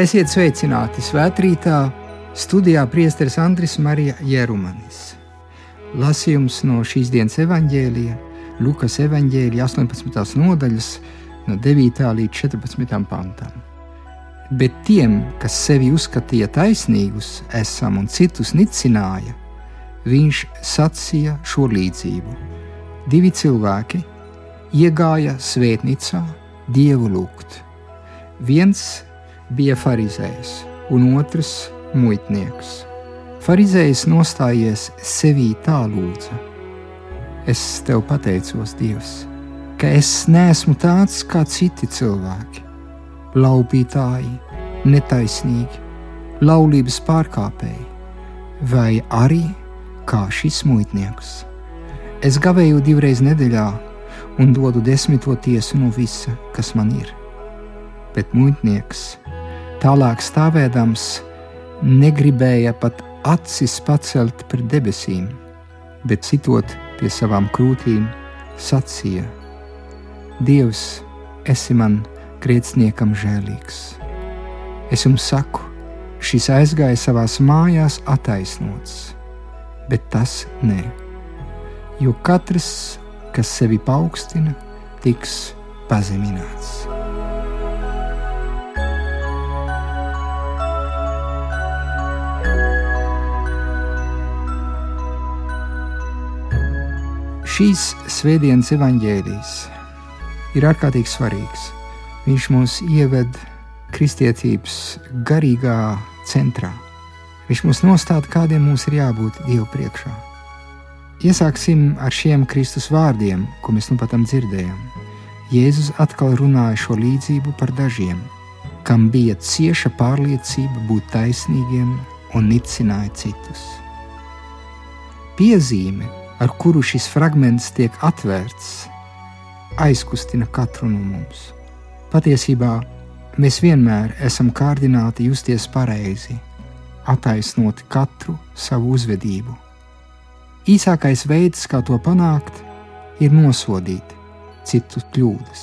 Esiet sveicināti svētkrītā, studijā Priesteris Andris Marija Jerumanis. Lasījums no šīs dienas evaņģēlija, Lukas evaņģēlija 18. nodaļas, no 9. līdz 14. pantam. Bet tiem, kas sevi uzskatīja taisnīgus, esam un citus nicināja, viņš sacīja šo līdzību. Divi cilvēki iegāja svētnīcā dievu lūgt. Viens bija farizējs, un otrs muitnieks. Farizējs nostājies sevī tā lūdza: Es tev pateicos, Dievs, ka es neesmu tāds kā citi cilvēki, laupītāji, netaisnīgi, laulības pārkāpēji, vai arī kā šis muitnieks. Es gavēju divreiz nedēļā un dodu desmito tiesu no visa, kas man ir. Bet muitnieks, tālāk stāvēdams, negribēja pat acis pacelt pret debesīm, bet citot pie savām krūtīm, sacīja: Dievs, esi man grēciniekam žēlīgs. Es jums saku, šis aizgāja savās mājās attaisnots, bet tas nē. Jo katrs kas sevi paaugstina, tiks pazemināts. Šīs svētdienas evaņģēlijas ir ārkārtīgi svarīgs. Viņš mūs ieved kristietības garīgā centrā. Viņš mums nostāda, kādiem mums ir jābūt Dievu priekšā. Iesāksim ar šiem Kristus vārdiem, ko mēs nu patam dzirdējām. Jēzus atkal runāja šo līdzību par dažiem, kam bija cieša pārliecība būt taisnīgiem un nicināja citus. Piezīme, ar kuru šis fragments tiek atvērts, aizkustina katru no mums. Patiesībā mēs vienmēr esam kārdināti justies pareizi, attaisnot katru savu uzvedību Īsākais veids, kā to panākt, ir nosodīt citu kļūdas.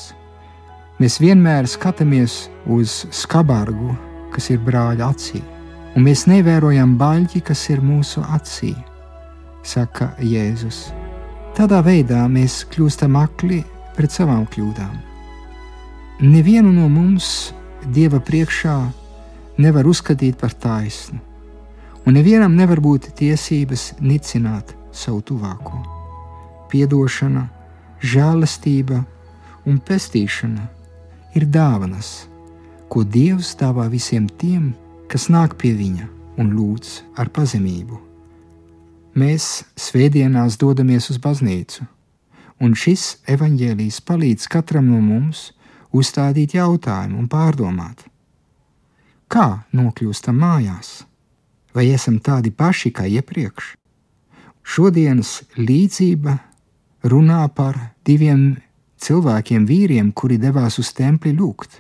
Mēs vienmēr skatāmies uz skarbāru, kas ir brāļa acī, un mēs nevērojam baļķi, kas ir mūsu acī, saka Jēzus. Tādā veidā mēs kļūstam akli pret savām kļūdām. Nevienu no mums Dieva priekšā nevar uzskatīt par taisnu, un nevienam nevar būt tiesības nicināt savu tuvāko. Piedošana, žēlastība un pestīšana ir dāvanas, ko Dievs dāvā visiem tiem, kas nāk pie Viņa un lūdz ar pazemību. Mēs svētdienās dodamies uz baznīcu, un šis evaņģēlijs palīdz katram no mums uzstādīt jautājumu un pārdomāt, kā nokļūstam mājās, vai esam tādi paši kā iepriekš, Šodienas līdzība runā par diviem cilvēkiem, vīriem, kuri devās uz templi lūgt.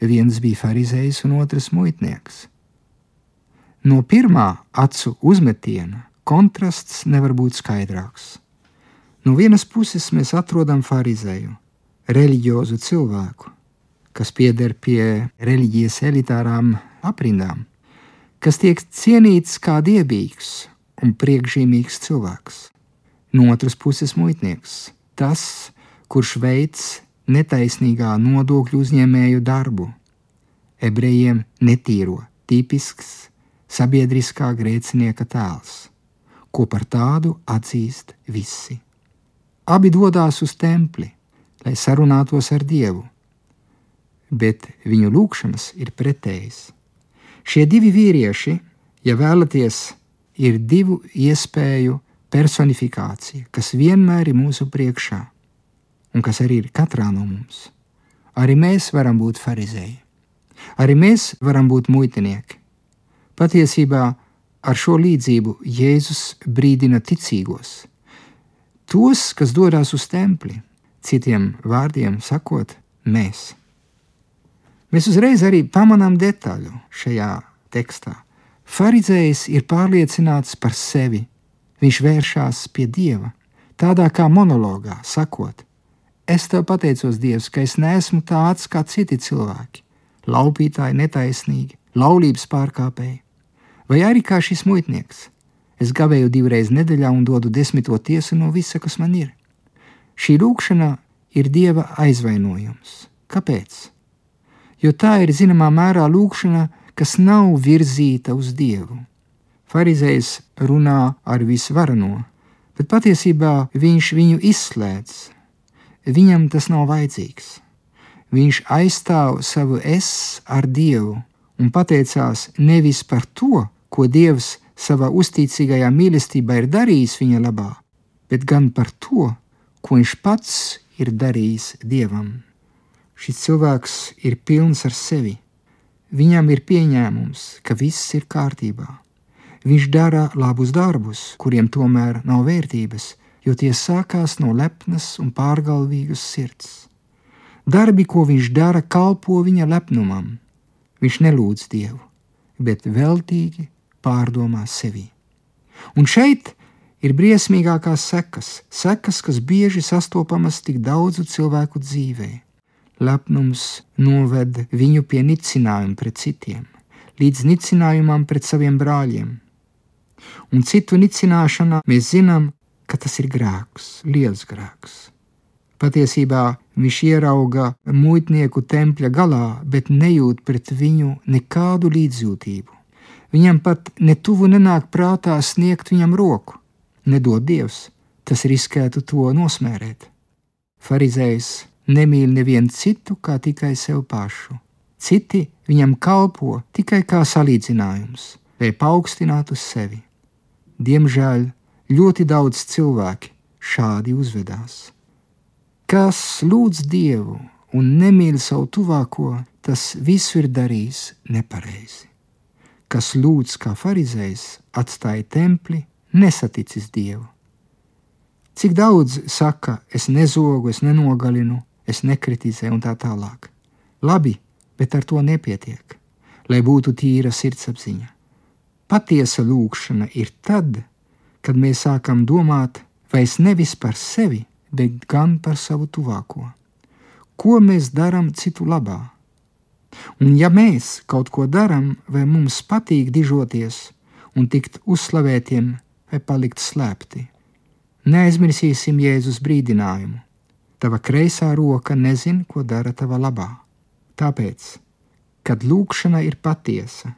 Viens bija farizējs un otrs muitnieks. No pirmā acu uzmetiena kontrasts nevar būt skaidrāks. No vienas puses mēs atrodam farizēju, reliģiozu cilvēku, kas pieder pie reliģijas elitārām aprindām, kas tiek cienīts kā dievīgs un priekšzīmīgs cilvēks. No otras puses, muitnieks, tas, kurš veids netaisnīgā nodokļu uzņēmēju darbu, ebrejiem netīro, tipisks sabiedriskā grēcinieka tēls, ko par tādu atzīst visi. Abi dodas uz templi, lai sarunātos ar Dievu, bet viņu lūgšanas ir pretējas. Šie divi vīrieši, ja vēlaties ir divu iespēju personifikācija, kas vienmēr ir mūsu priekšā un kas arī ir katrā no mums. Arī mēs varam būt farizēji, arī mēs varam būt muitinieki. Patiesībā ar šo līdzību Jēzus brīdina ticīgos, tos, kas dodas uz templi, citiem vārdiem sakot, mēs. Mēs uzreiz arī pamanām detaļu šajā tekstā. Pharizējs ir pārliecināts par sevi. Viņš vēršas pie Dieva, tādā kā monologā, sakot: Es tev pateicos, Dievs, ka es neesmu tāds kā citi cilvēki, laupītāji, netaisnīgi, laulības pārkāpēji, vai arī kā šis muitnieks. Es gavēju divreiz nedēļā un dodu desmito tiesu no visa, kas man ir. Šī lūkšana ir dieva aizvainojums. Kāpēc? Jo tā ir zināmā mērā lūkšana, kas nav virzīta uz dievu. Pharizējs runā ar visvarano, bet patiesībā viņš viņu izslēdz. Viņam tas nav vajadzīgs. Viņš aizstāv savu es ar Dievu un pateicās nevis par to, ko Dievs savā uzticīgajā mīlestībā ir darījis viņa labā, bet gan par to, ko viņš pats ir darījis Dievam. Šis cilvēks ir pilns ar sevi. Viņam ir pieņēmums, ka viss ir kārtībā. Viņš dara labus darbus, kuriem tomēr nav vērtības, jo tie sākās no lepnas un pārgalvīgas sirds. Darbi, ko viņš dara, kalpo viņa lepnumam. Viņš nelūdz Dievu, bet veltīgi pārdomā sevi. Un šeit ir briesmīgākās sekas, sekas, kas bieži sastopamas tik daudzu cilvēku dzīvē. Lepnums noved viņu pie nicinājuma pret citiem, līdz nicinājumam pret saviem brāļiem. Un citu nicināšanā mēs zinām, ka tas ir grēks, liels grēks. Patiesībā viņš ierauga muitnieku tempļa galā, bet nejūt pret viņu nekādu līdzjūtību. Viņam pat netuvu nenāk prātā sniegt viņam roku. Nedod Dievs, tas riskētu to nosmērēt. Pharizējs nemīl nevienu citu kā tikai sev pašu. Citi viņam kalpo tikai kā salīdzinājums, lai paaugstinātu sevi. Diemžēl ļoti daudz cilvēki šādi uzvedās. Kas lūdz Dievu un nemīl savu tuvāko, tas visu ir darījis nepareizi kas lūdz kā farizējs, atstāja templi, nesaticis Dievu. Cik daudz saka, es nezogu, es nenogalinu, es nekritizēju un tā tālāk. Labi, bet ar to nepietiek, lai būtu tīra sirdsapziņa. Patiesa lūkšana ir tad, kad mēs sākam domāt vairs nevis par sevi, bet gan par savu tuvāko. Ko mēs darām citu labā? Un ja mēs kaut ko darām, vai mums patīk dižoties un tikt uzslavētiem vai palikt slēpti, neaizmirsīsim Jēzus brīdinājumu. Tava kreisā roka nezin, ko dara tava labā. Tāpēc, kad lūkšana ir patiesa,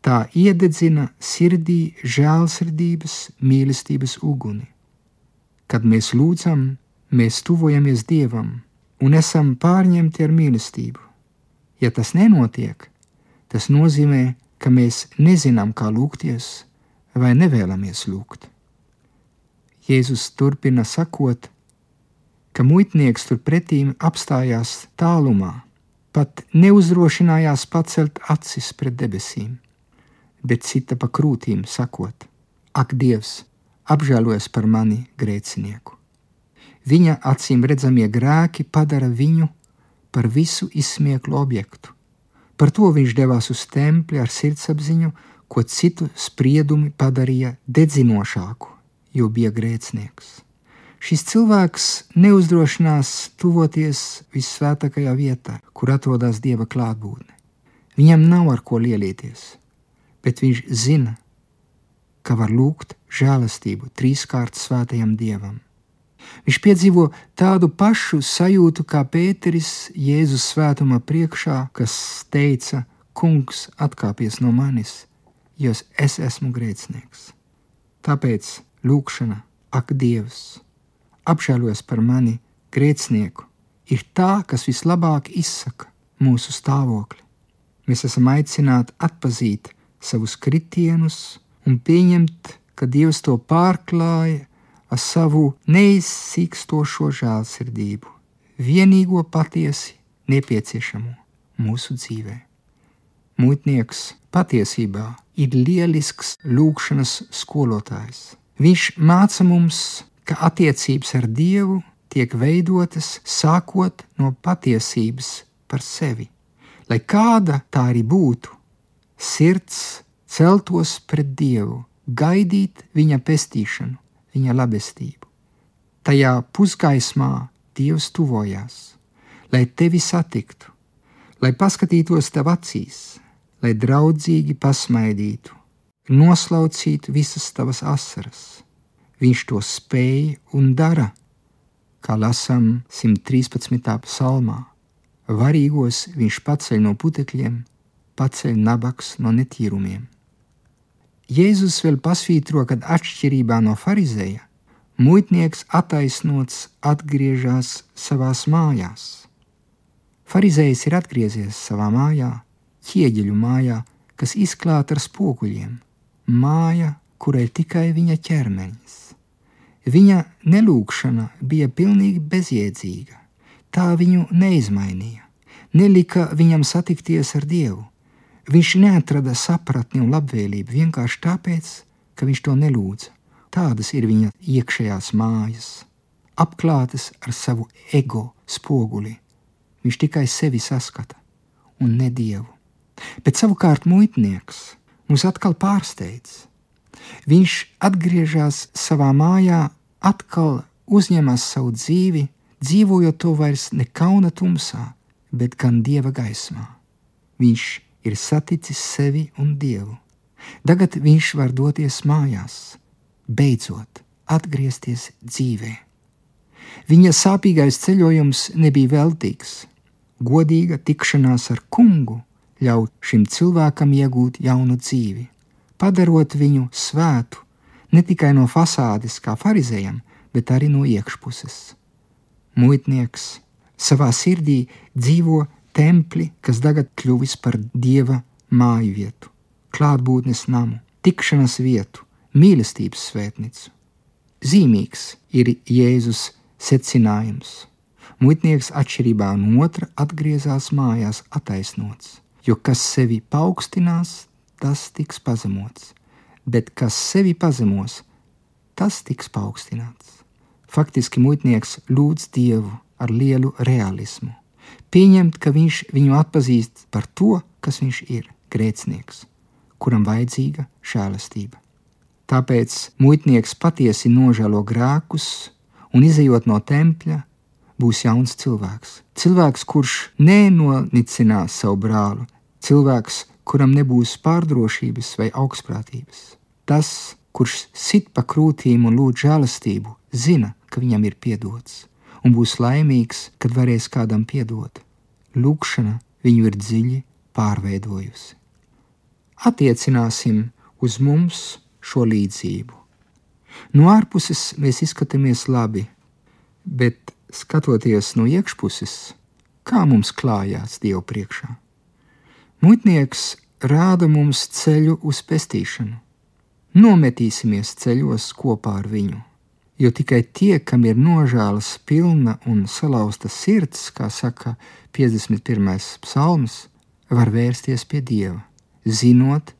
tā iededzina sirdī žēlsirdības, mīlestības uguni. Kad mēs lūdzam, mēs tuvojamies Dievam un esam pārņemti ar mīlestību. Ja tas nenotiek, tas nozīmē, ka mēs nezinām, kā lūgties vai nevēlamies lūgt. Jēzus turpina sakot, ka muitnieks turpretī apstājās tālumā, pat neuzdrošinājās pacelt acis pret debesīm, bet cita pa krūtīm, sakot: Ak, Dievs, apžēlojies par mani grēcinieku! Viņa acīm redzamie grēki padara viņu par visu izsmieklu objektu. Par to viņš devās uz templi ar sirdsapziņu, ko citu spriedumi padarīja dedzinošāku, jo bija grēcinieks. Šis cilvēks neuzdrošinās tuvoties visvētākajā vietā, kur atrodas dieva klātbūtne. Viņam nav ar ko lielīties, bet viņš zina, ka var lūgt žēlastību trīskārt svētajam dievam. Viņš piedzīvo tādu pašu sajūtu kā Pēteris Jēzus svētumā priekšā, kas teica: Kungs, atkāpies no manis, jo es esmu grēcinieks. Tāpēc lūkšana, ak, Dievs, apžēlojas par mani, grēcinieku, ir tā, kas vislabāk izsaka mūsu stāvokli. Mēs esam aicināti atpazīt savus kritienus un pieņemt, ka Dievs to pārklāja ar savu neizsīkstošo žēlsirdību, vienīgo patiesi nepieciešamo mūsu dzīvē. Mūtnieks patiesībā ir lielisks lūkšanas skolotājs. Viņš māca mums, ka attiecības ar Dievu tiek veidotas sākot no patiesības par sevi. Lai kāda tā arī būtu, sirds celtos pret Dievu, gaidīt viņa pestīšanu, viņa labestību. Tajā pusgaismā Dievs tuvojās, lai tevi satiktu, lai paskatītos tev acīs, lai draudzīgi pasmaidītu, noslaucītu visas tavas asaras. Viņš to spēja un dara, kā lasām 113. psalmā. Varīgos viņš paceļ no putekļiem, paceļ nabaks no netīrumiem. Jēzus vēl pasvītro, ka atšķirībā no farizēja, muitnieks attaisnots atgriežas savās mājās. Farizējs ir atgriezies savā mājā, ķieģeļu mājā, kas izklāta ar spoguļiem, māja, kurai tikai viņa ķermenis. Viņa nelūkšana bija pilnīgi bezjēdzīga, tā viņu neizmainīja, nelika viņam satikties ar Dievu. Viņš neatrada sapratni un labvēlību vienkārši tāpēc, ka viņš to nelūdza. Tādas ir viņa iekšējās mājas, apklātas ar savu ego spoguli. Viņš tikai sevi saskata un ne dievu. Bet savukārt muitnieks mūs atkal pārsteidz. Viņš atgriežas savā mājā, atkal uzņemas savu dzīvi, dzīvojot to vairs ne kauna tumsā, bet gan dieva gaismā. Viņš ir saticis sevi un dievu. Tagad viņš var doties mājās, beidzot atgriezties dzīvē. Viņa sāpīgais ceļojums nebija veltīgs. Godīga tikšanās ar kungu ļauj šim cilvēkam iegūt jaunu dzīvi, padarot viņu svētu ne tikai no fasādes kā farizējam, bet arī no iekšpuses. Muitnieks savā sirdī dzīvo templi, kas tagad kļuvis par dieva māju vietu, klātbūtnes namu, tikšanās vietu, mīlestības svētnīcu. Zīmīgs ir Jēzus secinājums. Muitnieks atšķirībā no otra atgriezās mājās attaisnots, jo kas sevi paaugstinās, tas tiks pazemots, bet kas sevi pazemos, tas tiks paaugstināts. Faktiski muitnieks lūdz Dievu ar lielu realismu, pieņemt, ka viņš viņu atpazīst par to, kas viņš ir - grēcinieks, kuram vajadzīga žēlastība. Tāpēc muitnieks patiesi nožēlo grēkus un izējot no tempļa, būs jauns cilvēks. Cilvēks, kurš nenonicinās savu brāli, cilvēks, kuram nebūs pārdrošības vai augstprātības. Tas, kurš sit pa krūtīm un lūdz žēlastību, zina, ka viņam ir piedots, un būs laimīgs, kad varēs kādam piedot. Lūkšana viņu ir dziļi pārveidojusi. Attiecināsim uz mums šo līdzību. No ārpuses mēs izskatāmies labi, bet skatoties no iekšpuses, kā mums klājās Dievu priekšā. Muitnieks rāda mums ceļu uz pestīšanu. Nometīsimies ceļos kopā ar viņu, jo tikai tie, kam ir nožēlas pilna un salauzta sirds, kā saka 51. psalms, var vērsties pie Dieva, zinot,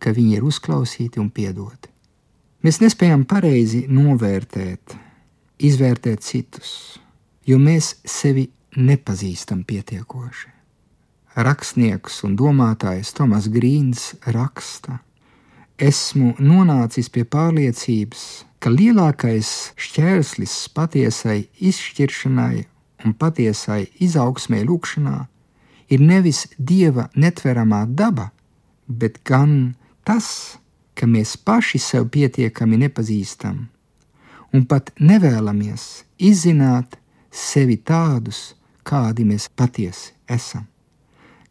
ka viņi ir uzklausīti un piedoti. Mēs nespējam pareizi novērtēt, izvērtēt citus, jo mēs sevi nepazīstam pietiekoši. Rakstnieks un domātājs Tomas Grīns raksta: Esmu nonācis pie pārliecības, ka lielākais šķērslis patiesai izšķiršanai un patiesai izaugsmē lūkšanā ir nevis dieva netveramā daba, bet gan tas, ka mēs paši sev pietiekami nepazīstam un pat nevēlamies izzināt sevi tādus, kādi mēs patiesi esam.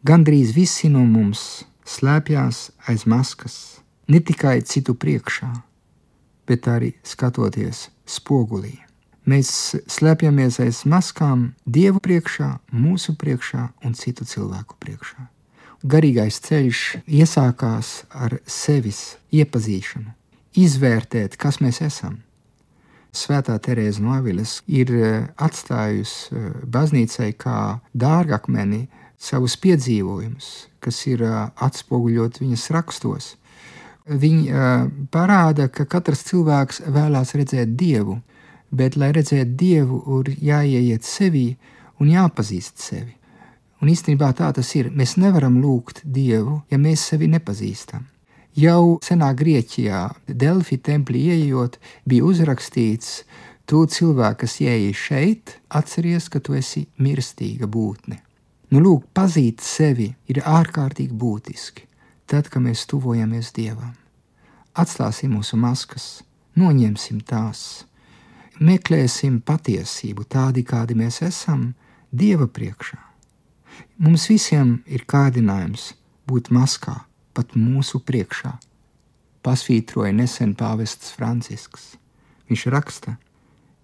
Gandrīz visi no mums slēpjas aiz maskas, ne tikai citu priekšā, bet arī skatoties spogulī. Mēs slēpjamies aiz maskām Dievu priekšā, mūsu priekšā un citu cilvēku priekšā garīgais ceļš iesākās ar sevis iepazīšanu, izvērtēt, kas mēs esam. Svētā Terēza no Aviles ir eh, atstājusi eh, baznīcai kā dārgakmeni savus piedzīvojumus, kas ir eh, atspoguļot viņas rakstos. Viņa parāda, ka katrs cilvēks vēlās redzēt dievu, bet, lai redzētu dievu, ir jāieiet sevi un jāpazīst sevi. Un īstenībā tā tas ir. Mēs nevaram lūgt Dievu, ja mēs sevi nepazīstam. Jau senā Grieķijā, Delfi templī ieejot, bija uzrakstīts, tu cilvēks, kas ieeji šeit, atceries, ka tu esi mirstīga būtne. Nu, lūk, pazīt sevi ir ārkārtīgi būtiski. Tad, kad mēs tuvojamies Dievam. Atstāsim mūsu maskas, noņemsim tās, meklēsim patiesību tādi, kādi mēs esam, Dieva priekšā. Mums visiem ir kārdinājums būt maskā, pat mūsu priekšā. Pasvītroja nesen pāvests Francisks. Viņš raksta,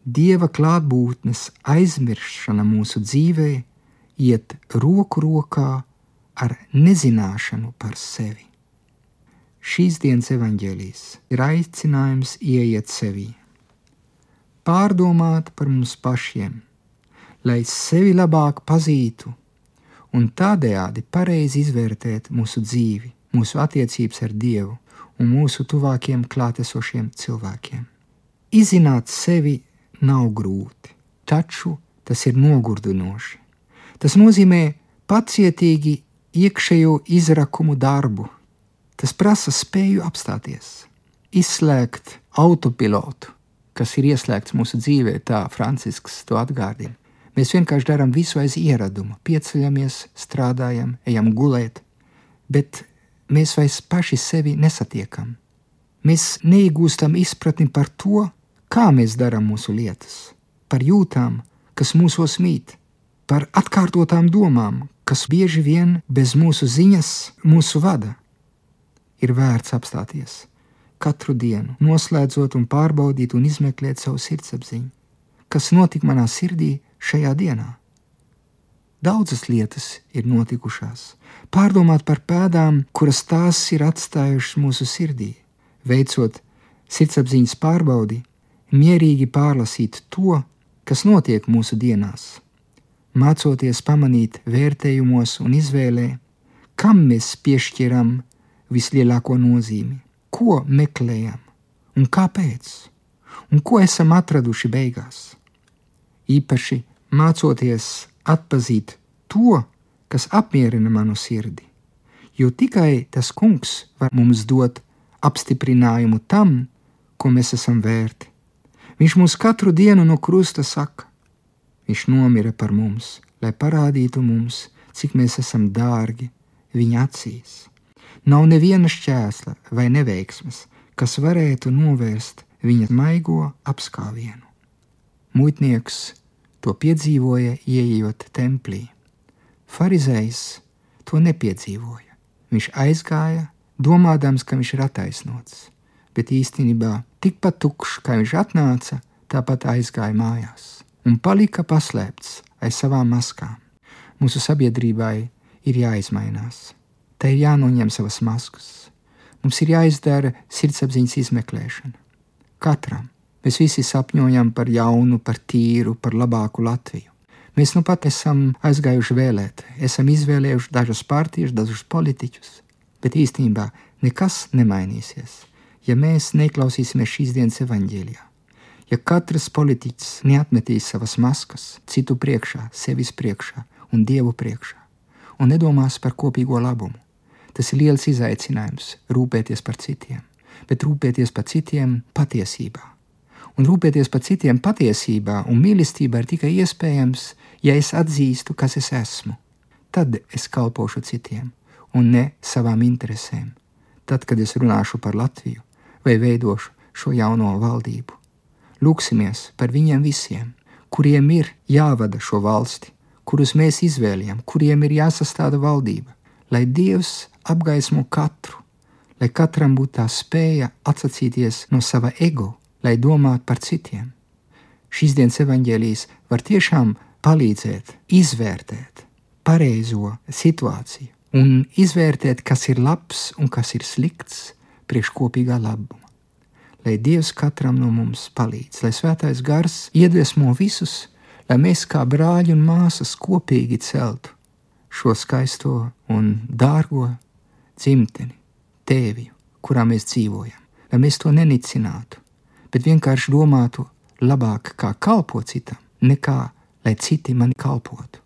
Dieva klātbūtnes aizmiršana mūsu dzīvē iet roku rokā ar nezināšanu par sevi. Šīs dienas evaņģēlijas ir aicinājums ieiet sevī, pārdomāt par mums pašiem, lai sevi labāk pazītu un tādējādi pareizi izvērtēt mūsu dzīvi, mūsu attiecības ar Dievu un mūsu tuvākiem klātesošiem cilvēkiem. Izzināt sevi nav grūti, taču tas ir nogurdinoši. Tas nozīmē pacietīgi iekšējo izrakumu darbu. Tas prasa spēju apstāties, izslēgt autopilotu, kas ir ieslēgts mūsu dzīvē, tā Francisks to atgādina. Mēs vienkārši darām visu aiz ieraduma, pieceļamies, strādājam, ejam gulēt, bet mēs vairs paši sevi nesatiekam. Mēs neiegūstam izpratni par to, kā mēs darām mūsu lietas, par jūtām, kas mūsos mīt, par atkārtotām domām, kas bieži vien bez mūsu ziņas mūsu vada. Ir vērts apstāties. Katru dienu, noslēdzot un pārbaudīt un izmeklēt savu sirdsapziņu, kas notika manā sirdī šajā dienā. Daudzas lietas ir notikušās, pārdomāt par pēdām, kuras tās ir atstājušas mūsu sirdī, veicot sirdsapziņas pārbaudi, mierīgi pārlasīt to, kas notiek mūsu dienās mācoties pamanīt vērtējumos un izvēlē, kam mēs piešķiram vislielāko nozīmi, ko meklējam un kāpēc, un ko esam atraduši beigās. Īpaši mācoties atpazīt to, kas apmierina manu sirdi, jo tikai tas kungs var mums dot apstiprinājumu tam, ko mēs esam vērti. Viņš mums katru dienu no krusta saka: Viņš nomira par mums, lai parādītu mums, cik mēs esam dārgi viņa acīs. Nav neviena šķēsla vai neveiksmes, kas varētu novērst viņa maigo apskāvienu. Muitnieks to piedzīvoja, ieejot templī. Pharizējs to nepiedzīvoja. Viņš aizgāja, domādams, ka viņš ir attaisnots, bet īstenībā tikpat tukšs, kā viņš atnāca, tāpat aizgāja mājās un palika paslēpts aiz savām maskām. Mūsu sabiedrībai ir jāizmainās. Tai ir jānoņem savas maskas. Mums ir jāizdara sirdsapziņas izmeklēšana. Katram mēs visi sapņojam par jaunu, par tīru, par labāku Latviju. Mēs nu pat esam aizgājuši vēlēt, esam izvēlējuši dažus partijas, dažus politiķus, bet īstenībā nekas nemainīsies, ja mēs neklausīsimies šīs dienas evaņģēlijā. Ja katrs politiķis neatmetīs savas maskas citu priekšā, sevis priekšā un dievu priekšā, un nedomās par kopīgo labumu, tas ir liels izaicinājums rūpēties par citiem, bet rūpēties par citiem patiesībā. Un rūpēties par citiem patiesībā un mīlestībā ir tikai iespējams, ja es atzīstu, kas es esmu. Tad es kalpošu citiem, un ne savām interesēm. Tad, kad es runāšu par Latviju vai veidošu šo jauno valdību. Lūksimies par viņiem visiem, kuriem ir jāvada šo valsti, kurus mēs izvēlējam, kuriem ir jāsastāda valdība, lai Dievs apgaismo katru, lai katram būtu tā spēja atsacīties no sava ego, lai domātu par citiem. Šīs dienas evaņģēlijas var tiešām palīdzēt izvērtēt pareizo situāciju un izvērtēt, kas ir labs un kas ir slikts priekš kopīgā labuma lai Dievs katram no mums palīdz, lai Svētais Gars iedvesmo visus, lai mēs kā brāļi un māsas kopīgi celtu šo skaisto un dārgo dzimteni, tēviju, kurā mēs dzīvojam, lai mēs to nenicinātu, bet vienkārši domātu labāk, kā kalpot citam, nekā lai citi mani kalpotu.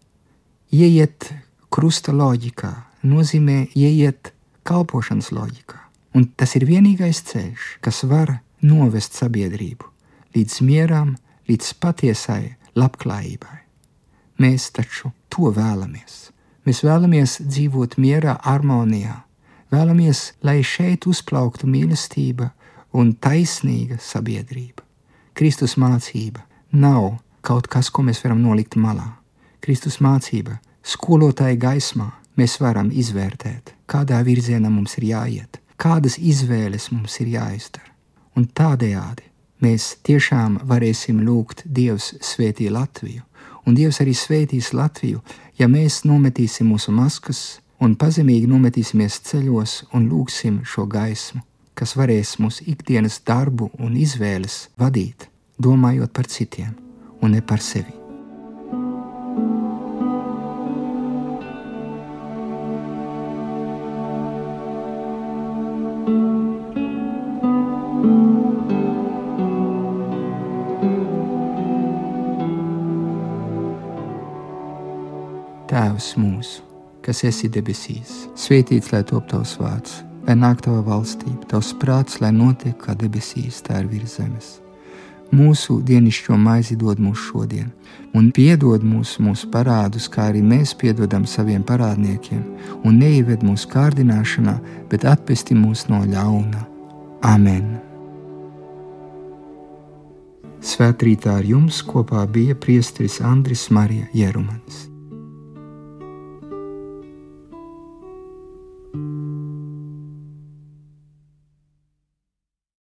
Ieiet krusta loģikā nozīmē ieiet kalpošanas loģikā. Un tas ir vienīgais ceļš, kas var novest sabiedrību līdz mieram, līdz patiesai labklājībai. Mēs taču to vēlamies. Mēs vēlamies dzīvot mierā, harmonijā, Vēlamies, lai šeit uzplauktu mīlestība un taisnīga sabiedrība. Kristus mācība nav kaut kas, ko mēs varam nolikt malā. Kristus mācība, skolotāja gaismā, mēs varam izvērtēt, kādā virzienā mums ir jāiet, kādas izvēles mums ir jāizdara. Un tādējādi mēs tiešām varēsim lūgt Dievs svētī Latviju, un Dievs arī svētīs Latviju, ja mēs nometīsim mūsu maskas un pazemīgi nometīsimies ceļos un lūgsim šo gaismu, kas varēs mūsu ikdienas darbu un izvēles vadīt, domājot par citiem un ne par sevi. Tēvs mūsu, kas esi debesīs, svētīts lai top tavs vārds, lai nāk tava valstība, tavs prāts, lai notiek kā debesīs, tā ir virs zemes. Mūsu dienascho maizi dod mums šodien, un piedod mums mūsu parādus, kā arī mēs piedodam saviem parādniekiem, un neieved mūsu kārdināšanā, bet atpesti mūs no ļauna. Amen! Svētrītā ar jums kopā bija priesteris Andris Marija Jerumans.